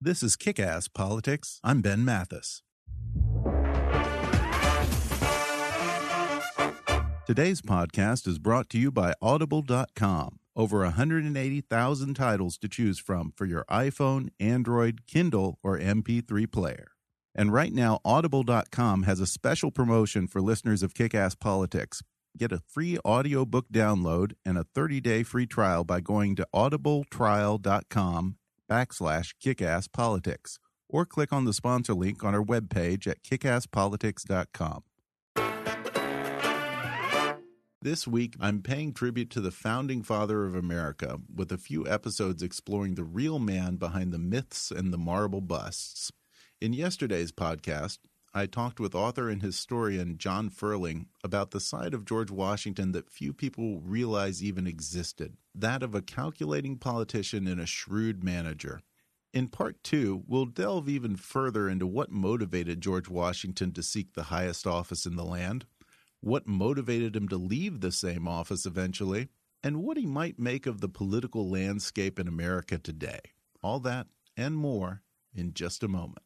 This is Kick Ass Politics. I'm Ben Mathis. Today's podcast is brought to you by Audible.com. Over 180,000 titles to choose from for your iPhone, Android, Kindle, or MP3 player. And right now, Audible.com has a special promotion for listeners of Kick Ass Politics. Get a free audiobook download and a 30-day free trial by going to audibletrial.com backslash kickasspolitics or click on the sponsor link on our webpage at kickasspolitics.com. This week, I'm paying tribute to the founding father of America with a few episodes exploring the real man behind the myths and the marble busts. In yesterday's podcast, I talked with author and historian John Ferling about the side of George Washington that few people realize even existed that of a calculating politician and a shrewd manager. In part two, we'll delve even further into what motivated George Washington to seek the highest office in the land, what motivated him to leave the same office eventually, and what he might make of the political landscape in America today. All that and more in just a moment.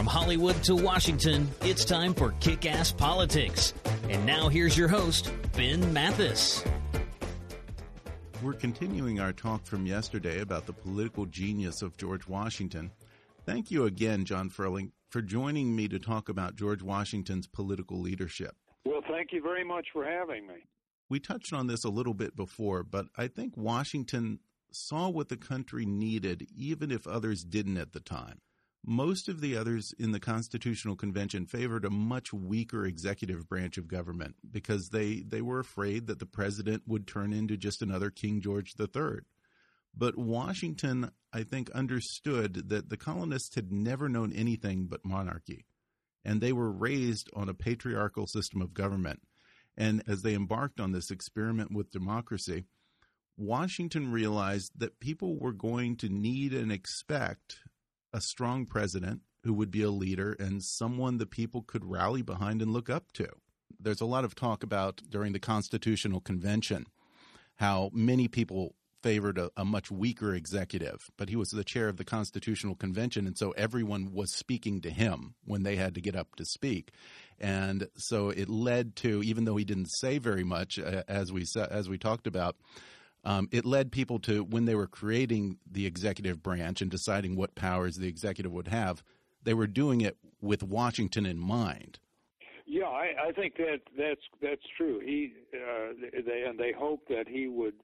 From Hollywood to Washington, it's time for Kick Ass Politics. And now here's your host, Ben Mathis. We're continuing our talk from yesterday about the political genius of George Washington. Thank you again, John Ferling, for joining me to talk about George Washington's political leadership. Well, thank you very much for having me. We touched on this a little bit before, but I think Washington saw what the country needed, even if others didn't at the time. Most of the others in the Constitutional Convention favored a much weaker executive branch of government because they, they were afraid that the president would turn into just another King George III. But Washington, I think, understood that the colonists had never known anything but monarchy, and they were raised on a patriarchal system of government. And as they embarked on this experiment with democracy, Washington realized that people were going to need and expect a strong president who would be a leader and someone the people could rally behind and look up to. There's a lot of talk about during the Constitutional Convention how many people favored a, a, much weaker executive, but he was the chair of the Constitutional Convention, and so everyone was speaking to him when they had to get up to speak, and so it led to, even though he didn't say very much, uh, as we as we talked about, um, it led people to when they were creating the executive branch and deciding what powers the executive would have, they were doing it with Washington in mind. Yeah, I, I think that that's that's true. He uh, they and they hoped that he would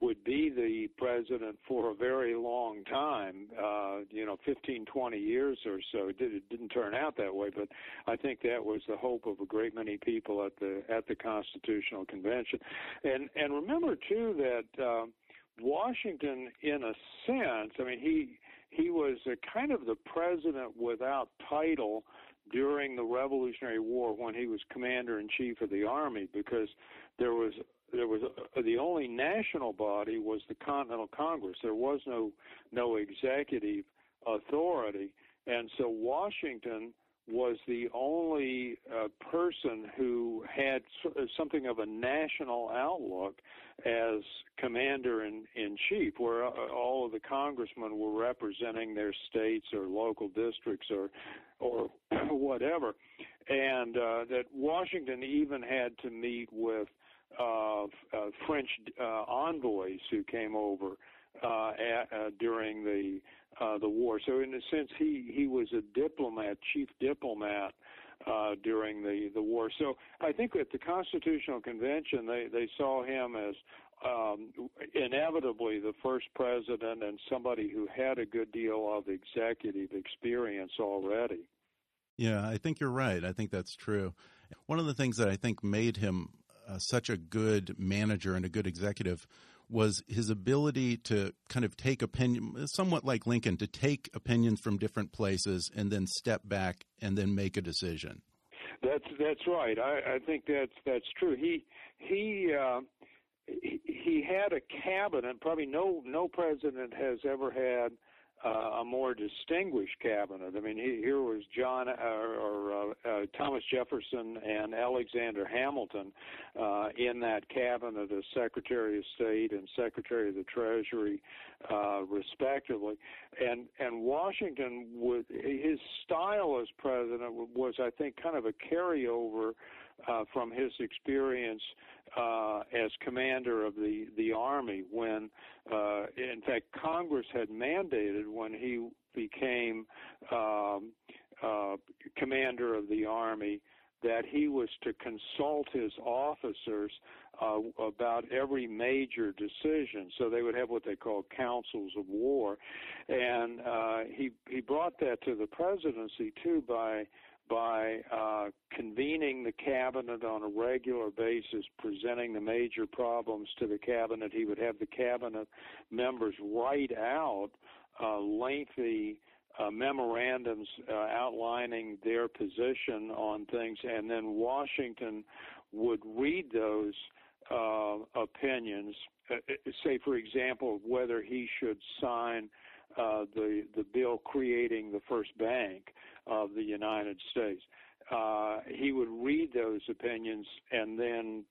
would be the president for a very long time, uh, you know, 15, 20 years or so. It, did, it didn't turn out that way, but I think that was the hope of a great many people at the at the Constitutional Convention. And and remember too that uh, Washington, in a sense, I mean, he he was a kind of the president without title during the Revolutionary War when he was commander in chief of the army because there was there was a, the only national body was the Continental Congress. There was no no executive authority, and so Washington was the only uh, person who had something of a national outlook as commander in, in chief, where uh, all of the congressmen were representing their states or local districts or or whatever, and uh, that Washington even had to meet with uh, uh, French uh, envoys who came over uh, at, uh, during the uh, the war. So in a sense, he he was a diplomat, chief diplomat uh, during the the war. So I think at the Constitutional Convention, they they saw him as um, inevitably the first president and somebody who had a good deal of executive experience already. Yeah, I think you're right. I think that's true. One of the things that I think made him uh, such a good manager and a good executive was his ability to kind of take opinion, somewhat like Lincoln, to take opinions from different places and then step back and then make a decision. That's that's right. I, I think that's that's true. He he. Uh, he, had a cabinet. Probably no no president has ever had uh, a more distinguished cabinet. I mean, he, here was John uh, or uh, uh, Thomas Jefferson and Alexander Hamilton uh, in that cabinet as Secretary of State and Secretary of the Treasury, uh, respectively. And and Washington would his style as president was, I think, kind of a carryover uh, from his experience uh, as commander of the the army when, uh, in fact, Congress had mandated when he became um, uh, commander of the army that he was to consult his officers uh, about every major decision. So they would have what they call councils of war, and uh, he he brought that to the presidency too by by uh, convening the cabinet on a regular basis, presenting the major problems to the cabinet. He would have the cabinet members write out uh, lengthy uh, memorandums uh, outlining their position on things, and then Washington would read those uh, opinions. Uh, say, for example, whether he should sign uh, the the bill creating the first bank of the United States. Uh, he would read those opinions and then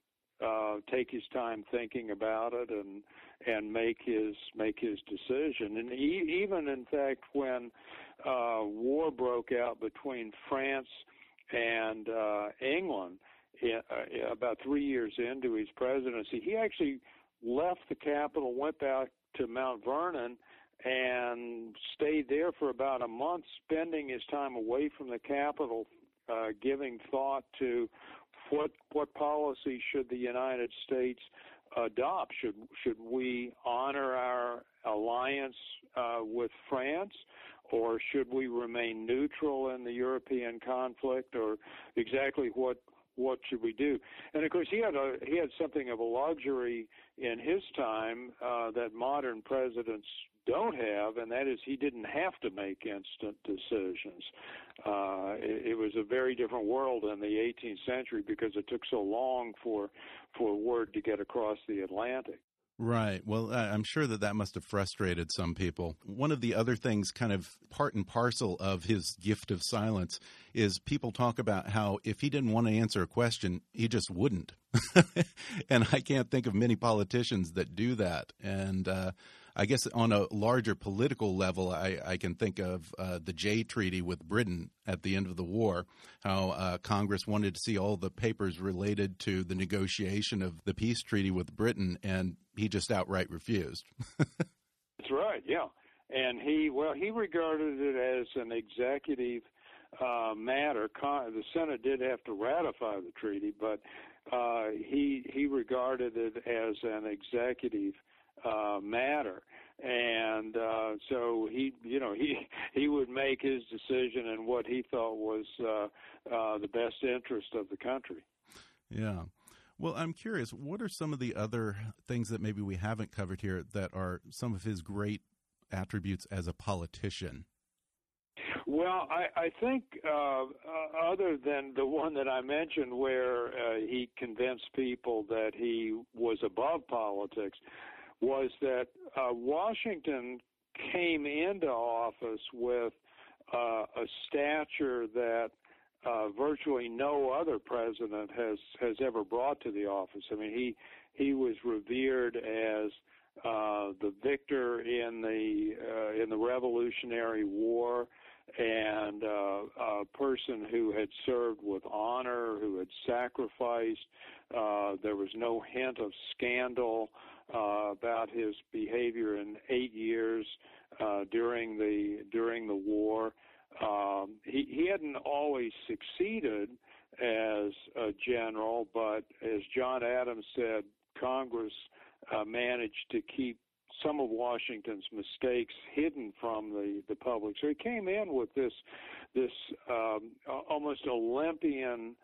uh, take his time thinking about it and and make his make his decision. And he, even in fact, when uh, war broke out between France and uh, England, uh, about three years into his presidency, he actually left the capital, went back to Mount Vernon, and stayed there for about a month, spending his time away from the capital, uh, giving thought to what what policy should the United States adopt? Should should we honor our alliance uh, with France, or should we remain neutral in the European conflict, or exactly what what should we do? And of course, he had a he had something of a luxury in his time uh, that modern presidents don't have, and that is he didn't have to make instant decisions. Uh, it, it was a very different world in the 18th century because it took so long for for word to get across the Atlantic. Right. Well, I'm sure that that must have frustrated some people. One of the other things, kind of part and parcel of his gift of silence, is people talk about how if he didn't want to answer a question, he just wouldn't. and I can't think of many politicians that do that. And uh, I guess on a larger political level, I, I can think of uh, the Jay Treaty with Britain at the end of the war, how uh, Congress wanted to see all the papers related to the negotiation of the peace treaty with Britain, and he just outright refused. That's right, yeah. And he, well, he regarded it as an executive uh, matter. Con- the Senate did have to ratify the treaty, but uh, he he regarded it as an executive uh, matter. And uh, so he, you know, he he would make his decision in what he thought was uh, uh, the best interest of the country. Yeah. Well, I'm curious. What are some of the other things that maybe we haven't covered here that are some of his great attributes as a politician? Well, I, I think uh, uh, other than the one that I mentioned, where uh, he convinced people that he was above politics, was that uh, Washington came into office with uh, a stature that uh, virtually no other president has has ever brought to the office. I mean, he he was revered as uh, the victor in the uh, in the Revolutionary War and uh, a person who had served with honor, who had sacrificed. Uh, there was no hint of scandal uh, about his behavior in eight years uh, during the during the war. Um, he, he hadn't always succeeded as a general, but as John Adams said, Congress uh, managed to keep some of Washington's mistakes hidden from the, the public. So he came in with this this um, almost Olympian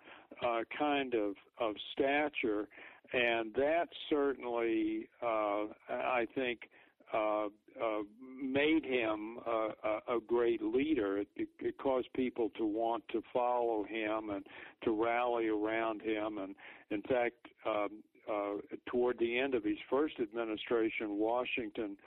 uh, kind of of stature, and that certainly, uh, I think, uh, uh, made him a, a great leader. It, it caused people to want to follow him and to rally around him. And in fact, um, uh, toward the end of his first administration, Washington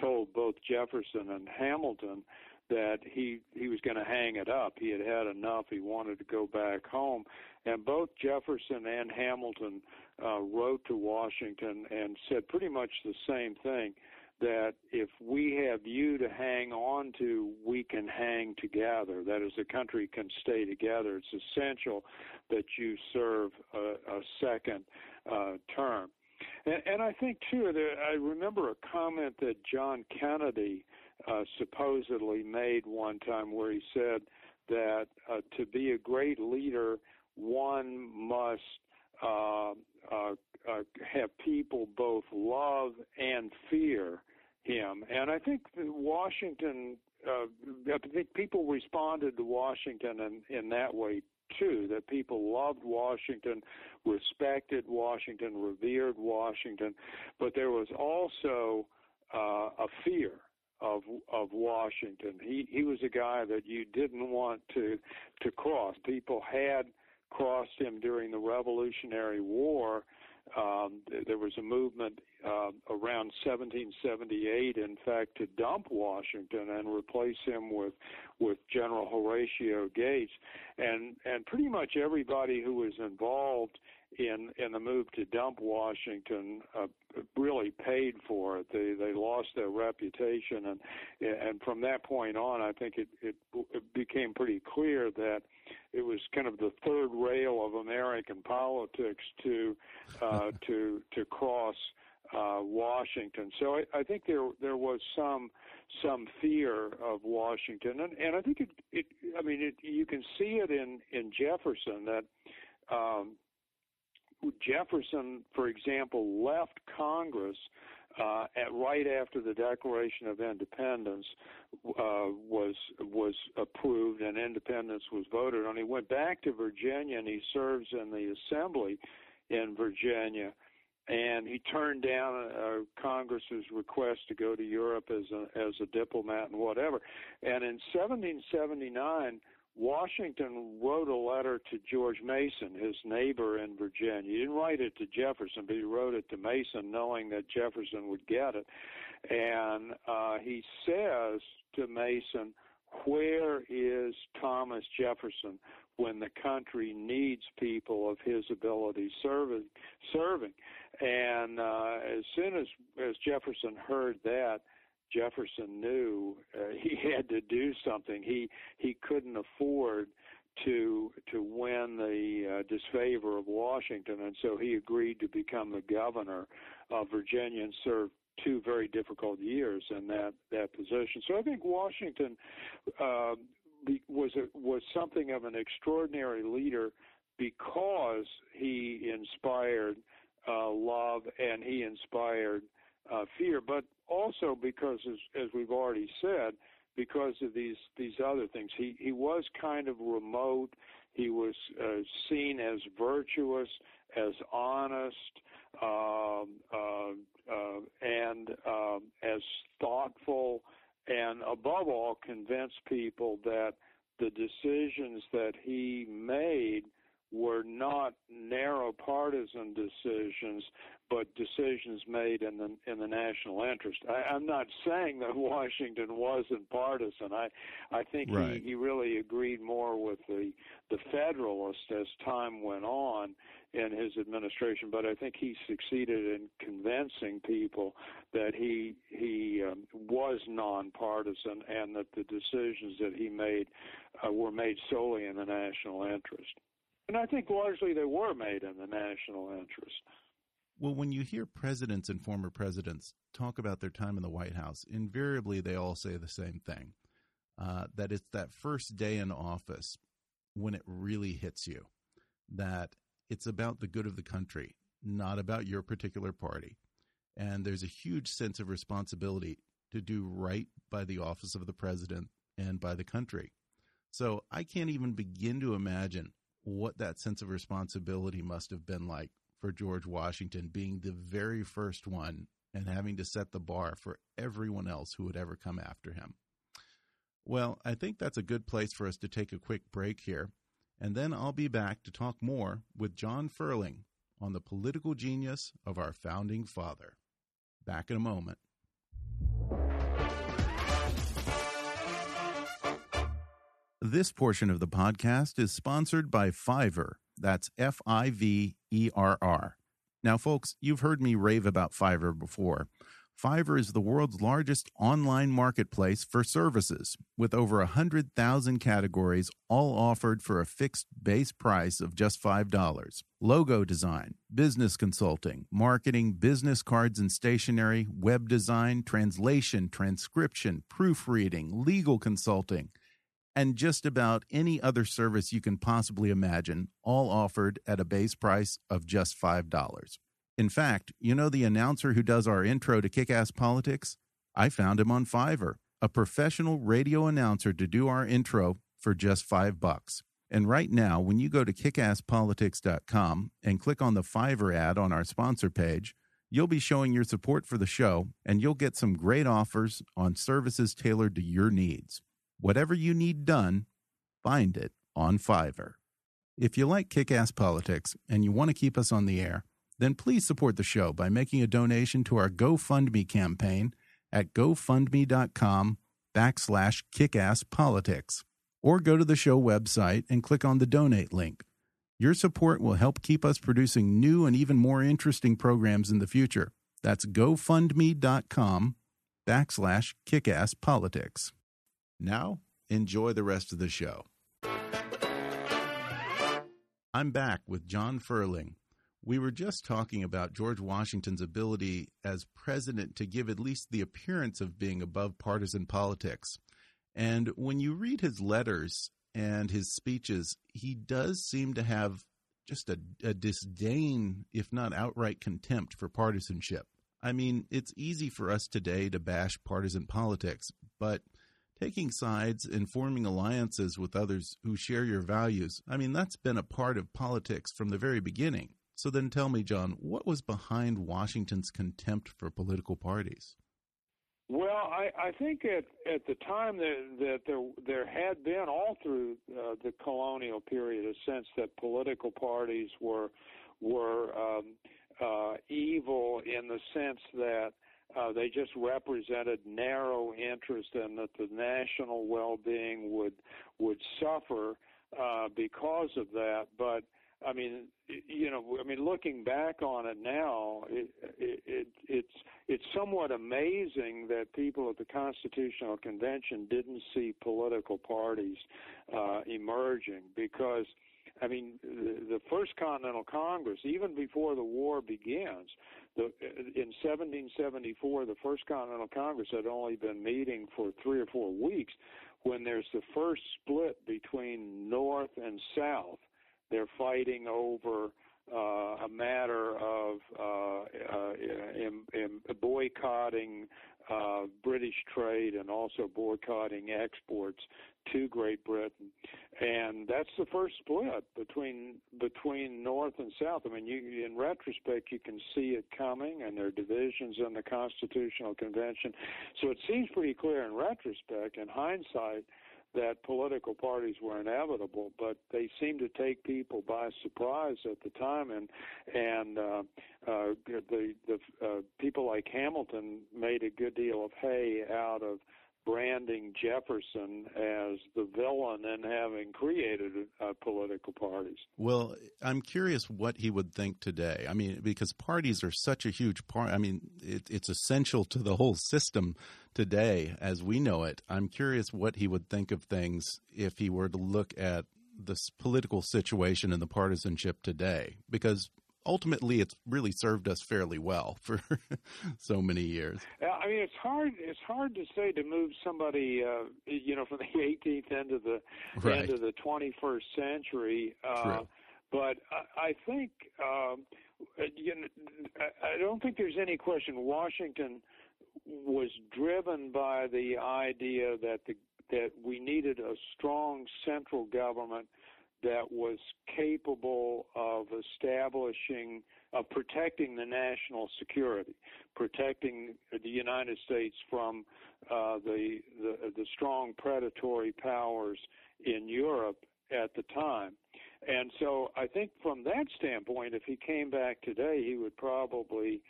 told both Jefferson and Hamilton that he he was going to hang it up. He had had enough. He wanted to go back home, and both Jefferson and Hamilton uh, wrote to Washington and said pretty much the same thing that if we have you to hang on to, we can hang together. That is, the country can stay together. It's essential that you serve a, a second uh, term. And, and I think, too, I remember a comment that John Kennedy uh, supposedly made one time where he said that uh, to be a great leader, one must uh, uh, uh, have people both love and fear him. And I think Washington, uh, I think people responded to Washington in, in that way too, that people loved Washington, respected Washington, revered Washington, but there was also uh, a fear of of Washington. He he was a guy that you didn't want to to cross. People had crossed him during the Revolutionary War. Um, there was a movement uh, around 1778, in fact, to dump Washington and replace him with with General Horatio Gates, and and pretty much everybody who was involved in in the move to dump Washington uh, really paid for it. They they lost their reputation, and and from that point on, I think it it, it became pretty clear that it was kind of the third rail of American politics to uh, to to cross uh, Washington. So I, I think there there was some some fear of Washington, and, and I think it, it I mean it, you can see it in in Jefferson that. Um, Jefferson, for example, left Congress uh, at right after the Declaration of Independence uh, was was approved and independence was voted on. He went back to Virginia and he serves in the Assembly in Virginia. And he turned down uh, Congress's request to go to Europe as a as a diplomat and whatever. And in 1779, Washington wrote a letter to George Mason, his neighbor in Virginia. He didn't write it to Jefferson, but he wrote it to Mason, knowing that Jefferson would get it. And uh, he says to Mason, Where is Thomas Jefferson when the country needs people of his ability serving? serving? And uh, as soon as, as Jefferson heard that, Jefferson knew uh, he had to do something. He he couldn't afford to to win the uh, disfavor of Washington, and so he agreed to become the governor of Virginia and served two very difficult years in that that position. So I think Washington uh, was a, was something of an extraordinary leader because he inspired uh, love and he inspired uh, fear, but also because, as, as we've already said, because of these these other things. He he was kind of remote. He was uh, seen as virtuous, as honest, um, uh, uh, and um, as thoughtful, and above all, convinced people that the decisions that he made were not narrow partisan decisions, but decisions made in the in the national interest. I, I'm not saying that Washington wasn't partisan. I I think right. he, he really agreed more with the the Federalists as time went on in his administration, but I think he succeeded in convincing people that he he um, was nonpartisan and that the decisions that he made uh, were made solely in the national interest. And I think largely they were made in the national interest. Well, when you hear presidents and former presidents talk about their time in the White House, invariably they all say the same thing uh, that it's that first day in office when it really hits you that it's about the good of the country, not about your particular party. And there's a huge sense of responsibility to do right by the office of the president and by the country. So I can't even begin to imagine what that sense of responsibility must have been like for George Washington being the very first one and having to set the bar for everyone else who would ever come after him. Well, I think that's a good place for us to take a quick break here, and then I'll be back to talk more with John Ferling on the political genius of our founding father. Back in a moment. This portion of the podcast is sponsored by Fiverr. That's F I V E R R. Now, folks, you've heard me rave about Fiverr before. Fiverr is the world's largest online marketplace for services, with over 100,000 categories, all offered for a fixed base price of just $5. Logo design, business consulting, marketing, business cards and stationery, web design, translation, transcription, proofreading, legal consulting and just about any other service you can possibly imagine, all offered at a base price of just $5. In fact, you know the announcer who does our intro to Kick Ass Politics? I found him on Fiverr, a professional radio announcer to do our intro for just 5 bucks. And right now, when you go to kickasspolitics.com and click on the Fiverr ad on our sponsor page, you'll be showing your support for the show and you'll get some great offers on services tailored to your needs. Whatever you need done, find it on Fiverr. If you like kick ass politics and you want to keep us on the air, then please support the show by making a donation to our GoFundMe campaign at gofundme.com backslash kickasspolitics. Or go to the show website and click on the donate link. Your support will help keep us producing new and even more interesting programs in the future. That's gofundme.com backslash kickasspolitics. Now, enjoy the rest of the show. I'm back with John Ferling. We were just talking about George Washington's ability as president to give at least the appearance of being above partisan politics. And when you read his letters and his speeches, he does seem to have just a, a disdain, if not outright contempt, for partisanship. I mean, it's easy for us today to bash partisan politics, but taking sides and forming alliances with others who share your values. I mean, that's been a part of politics from the very beginning. So then tell me, John, what was behind Washington's contempt for political parties? Well, I, I think at at the time that that there there had been all through uh, the colonial period a sense that political parties were were um, uh, evil in the sense that uh, they just represented narrow interest and that the national well-being would would suffer uh, because of that. But I mean, you know, I mean, looking back on it now, it, it, it, it's it's somewhat amazing that people at the Constitutional Convention didn't see political parties uh, emerging because. I mean, the, the First Continental Congress, even before the war begins, the, in 1774, the First Continental Congress had only been meeting for three or four weeks when there's the first split between North and South. They're fighting over uh, a matter of uh, uh, in, in boycotting uh, British trade and also boycotting exports to Great Britain, and that's the first split between between North and South. I mean, you, in retrospect, you can see it coming, and there are divisions in the Constitutional Convention. So it seems pretty clear in retrospect. In hindsight, that political parties were inevitable, but they seemed to take people by surprise at the time, and and uh, uh, the the uh, people like Hamilton made a good deal of hay out of branding Jefferson as the villain and having created uh, political parties. Well, I'm curious what he would think today. I mean, because parties are such a huge part. I mean, it, it's essential to the whole system today as we know it. I'm curious what he would think of things if he were to look at the political situation and the partisanship today, because ultimately it's really served us fairly well for so many years. I mean, it's hard. It's hard to say to move somebody, uh, you know, from the 18th end of the right. end of the 21st century. Uh, True. But I, I think, um, you know, I don't think there's any question. Washington was driven by the idea that the that we needed a strong central government that was capable of establishing, of protecting the national security, protecting the United States from uh, the, the the strong predatory powers in Europe at the time. And so I think from that standpoint, if he came back today, he would probably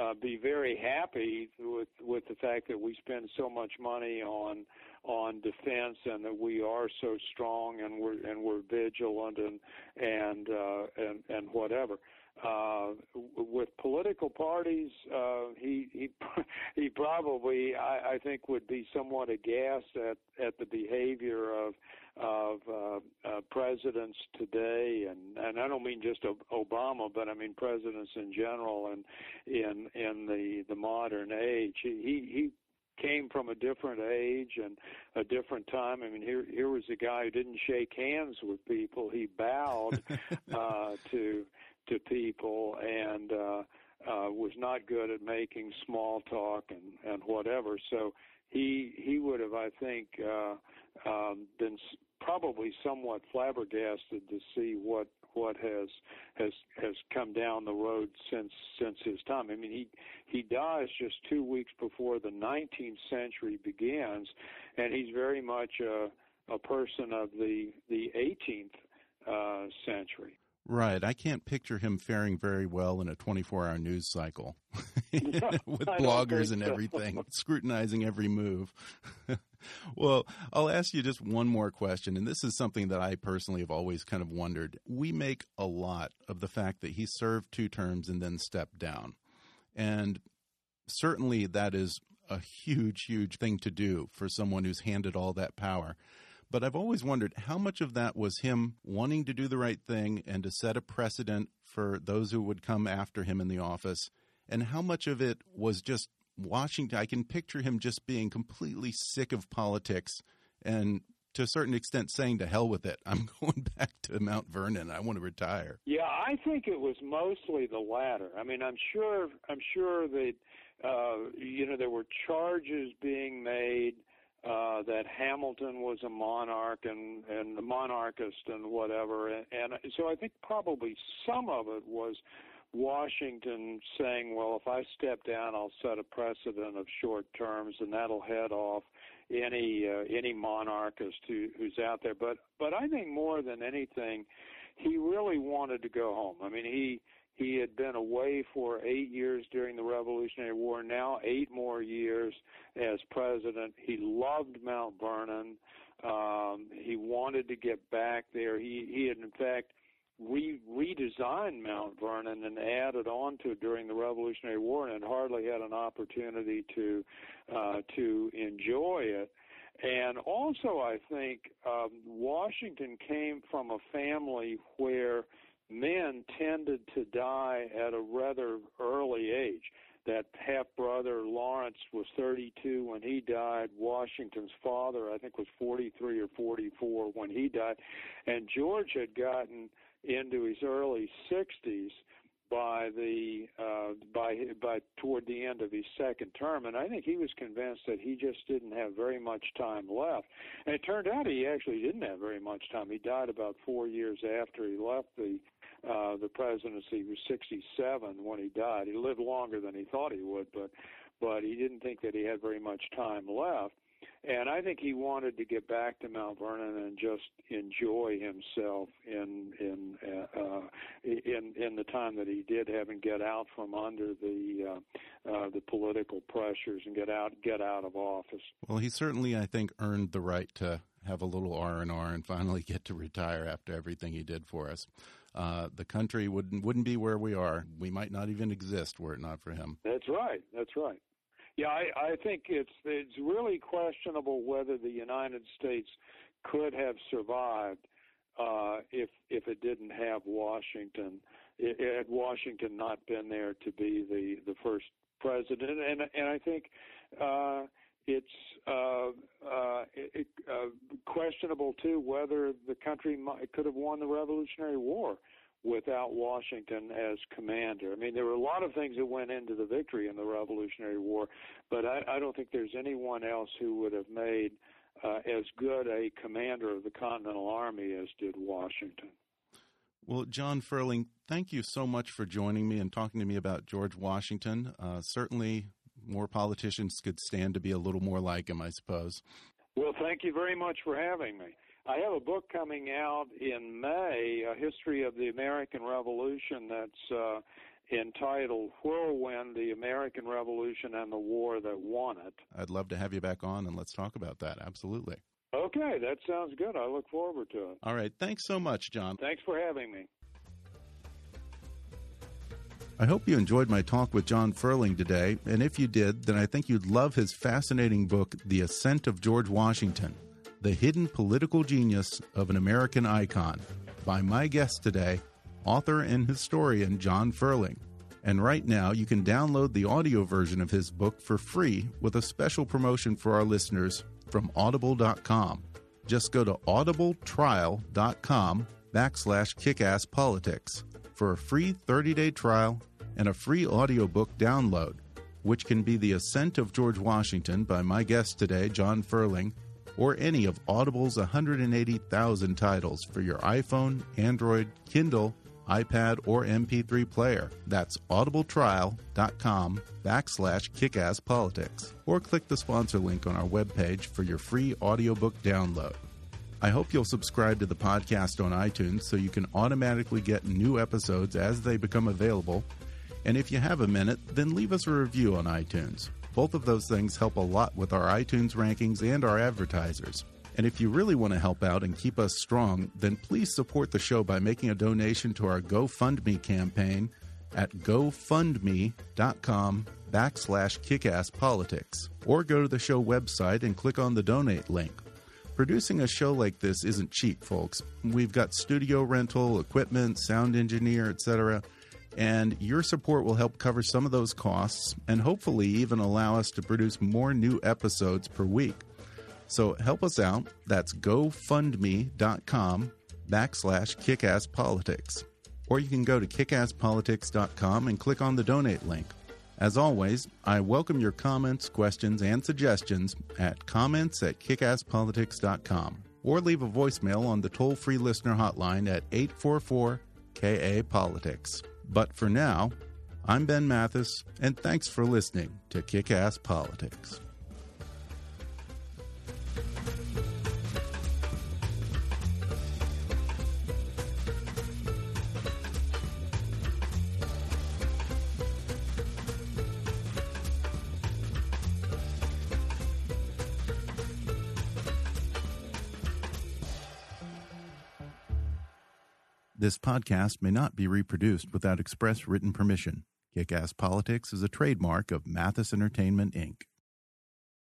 uh, be very happy with with the fact that we spend so much money on on defense and that we are so strong and we're and we're vigilant and and uh, and and whatever. Uh, with political parties, uh, he he he probably I, I think would be somewhat aghast at at the behavior of of uh, uh, presidents today, and and I don't mean just Obama, but I mean presidents in general, and in in the the modern age. He he came from a different age and a different time. I mean, here here was a guy who didn't shake hands with people; he bowed uh, to to people and uh, uh, was not good at making small talk and and whatever. So he he would have, I think, uh, um, been probably somewhat flabbergasted to see what what has has has come down the road since since his time. I mean, he he dies just two weeks before the 19th century begins, and he's very much a a person of the the 18th uh, century. Right. I can't picture him faring very well in a 24 hour news cycle with bloggers and everything, scrutinizing every move. well, I'll ask you just one more question, and this is something that I personally have always kind of wondered. We make a lot of the fact that he served two terms and then stepped down. And certainly that is a huge, huge thing to do for someone who's handed all that power. But I've always wondered how much of that was him wanting to do the right thing and to set a precedent for those who would come after him in the office, and how much of it was just Washington. I can picture him just being completely sick of politics and to a certain extent saying to hell with it. I'm going back to mount vernon. I want to retire. Yeah i think it was mostly the latter. I mean i'm sure i'm sure that uh you know there were charges being made uh, that Hamilton was a monarch and and monarchist and whatever, and, and so I think probably some of it was Washington saying, "Well, if I step down, I'll set a precedent of short terms, and that'll head off any uh, any monarchist who, who's out there." But but I think more than anything, he really wanted to go home. I mean, he he had been away for eight years during the Revolutionary War, now eight more years as president. He loved Mount Vernon. Um, he wanted to get back there. He, he had, in fact, re- redesigned Mount Vernon and added on to it during the Revolutionary War, and hardly had an opportunity to uh, to enjoy it. And also, I think um, Washington came from a family where men tended to die at a rather early age. That half brother Lawrence was 32 when he died. Washington's father, I think, was 43 or 44 when he died. And George had gotten into his early 60s by the uh, by by toward the end of his second term, and I think he was convinced that he just didn't have very much time left. And it turned out he actually didn't have very much time. He died about four years after he left the uh, the presidency. He was 67 when he died. He lived longer than he thought he would, but but he didn't think that he had very much time left. And I think he wanted to get back to Mount Vernon and just enjoy himself in in uh, uh, in in the time that he did have and get out from under the uh, uh, the political pressures and get out get out of office. Well, he certainly, I think, earned the right to have a little R and R and finally get to retire after everything he did for us. Uh, the country wouldn't wouldn't be where we are. We might not even exist were it not for him. That's right. That's right. Yeah, I, I think it's it's really questionable whether the United States could have survived uh, if if it didn't have Washington. It, had Washington not been there to be the the first president, and and I think. Uh, it's uh, uh, it, uh, questionable too whether the country might, could have won the Revolutionary War without Washington as commander. I mean, there were a lot of things that went into the victory in the Revolutionary War, but I, I don't think there's anyone else who would have made uh, as good a commander of the Continental Army as did Washington. Well, John Ferling, thank you so much for joining me and talking to me about George Washington. Uh, certainly, more politicians could stand to be a little more like him, I suppose. Well, thank you very much for having me. I have a book coming out in May, a history of the American Revolution that's uh, entitled Whirlwind The American Revolution and the War That Won It. I'd love to have you back on and let's talk about that. Absolutely. Okay, that sounds good. I look forward to it. All right. Thanks so much, John. Thanks for having me. I hope you enjoyed my talk with John Ferling today, and if you did, then I think you'd love his fascinating book, The Ascent of George Washington The Hidden Political Genius of an American Icon, by my guest today, author and historian John Ferling. And right now, you can download the audio version of his book for free with a special promotion for our listeners from audible.com. Just go to audibletrial.com backslash kickasspolitics for a free 30-day trial and a free audiobook download, which can be The Ascent of George Washington by my guest today, John Ferling, or any of Audible's 180,000 titles for your iPhone, Android, Kindle, iPad, or MP3 player. That's audibletrial.com backslash kickasspolitics. Or click the sponsor link on our webpage for your free audiobook download. I hope you'll subscribe to the podcast on iTunes so you can automatically get new episodes as they become available and if you have a minute, then leave us a review on iTunes. Both of those things help a lot with our iTunes rankings and our advertisers. And if you really want to help out and keep us strong, then please support the show by making a donation to our GoFundMe campaign at gofundme.com backslash kickasspolitics. Or go to the show website and click on the donate link. Producing a show like this isn't cheap, folks. We've got studio rental, equipment, sound engineer, etc and your support will help cover some of those costs and hopefully even allow us to produce more new episodes per week. So help us out. That's gofundme.com backslash kickasspolitics. Or you can go to kickasspolitics.com and click on the donate link. As always, I welcome your comments, questions, and suggestions at comments at kickasspolitics.com or leave a voicemail on the toll free listener hotline at 844 KA Politics. But for now, I'm Ben Mathis, and thanks for listening to Kick Ass Politics. This podcast may not be reproduced without express written permission. Kick Ass Politics is a trademark of Mathis Entertainment, Inc.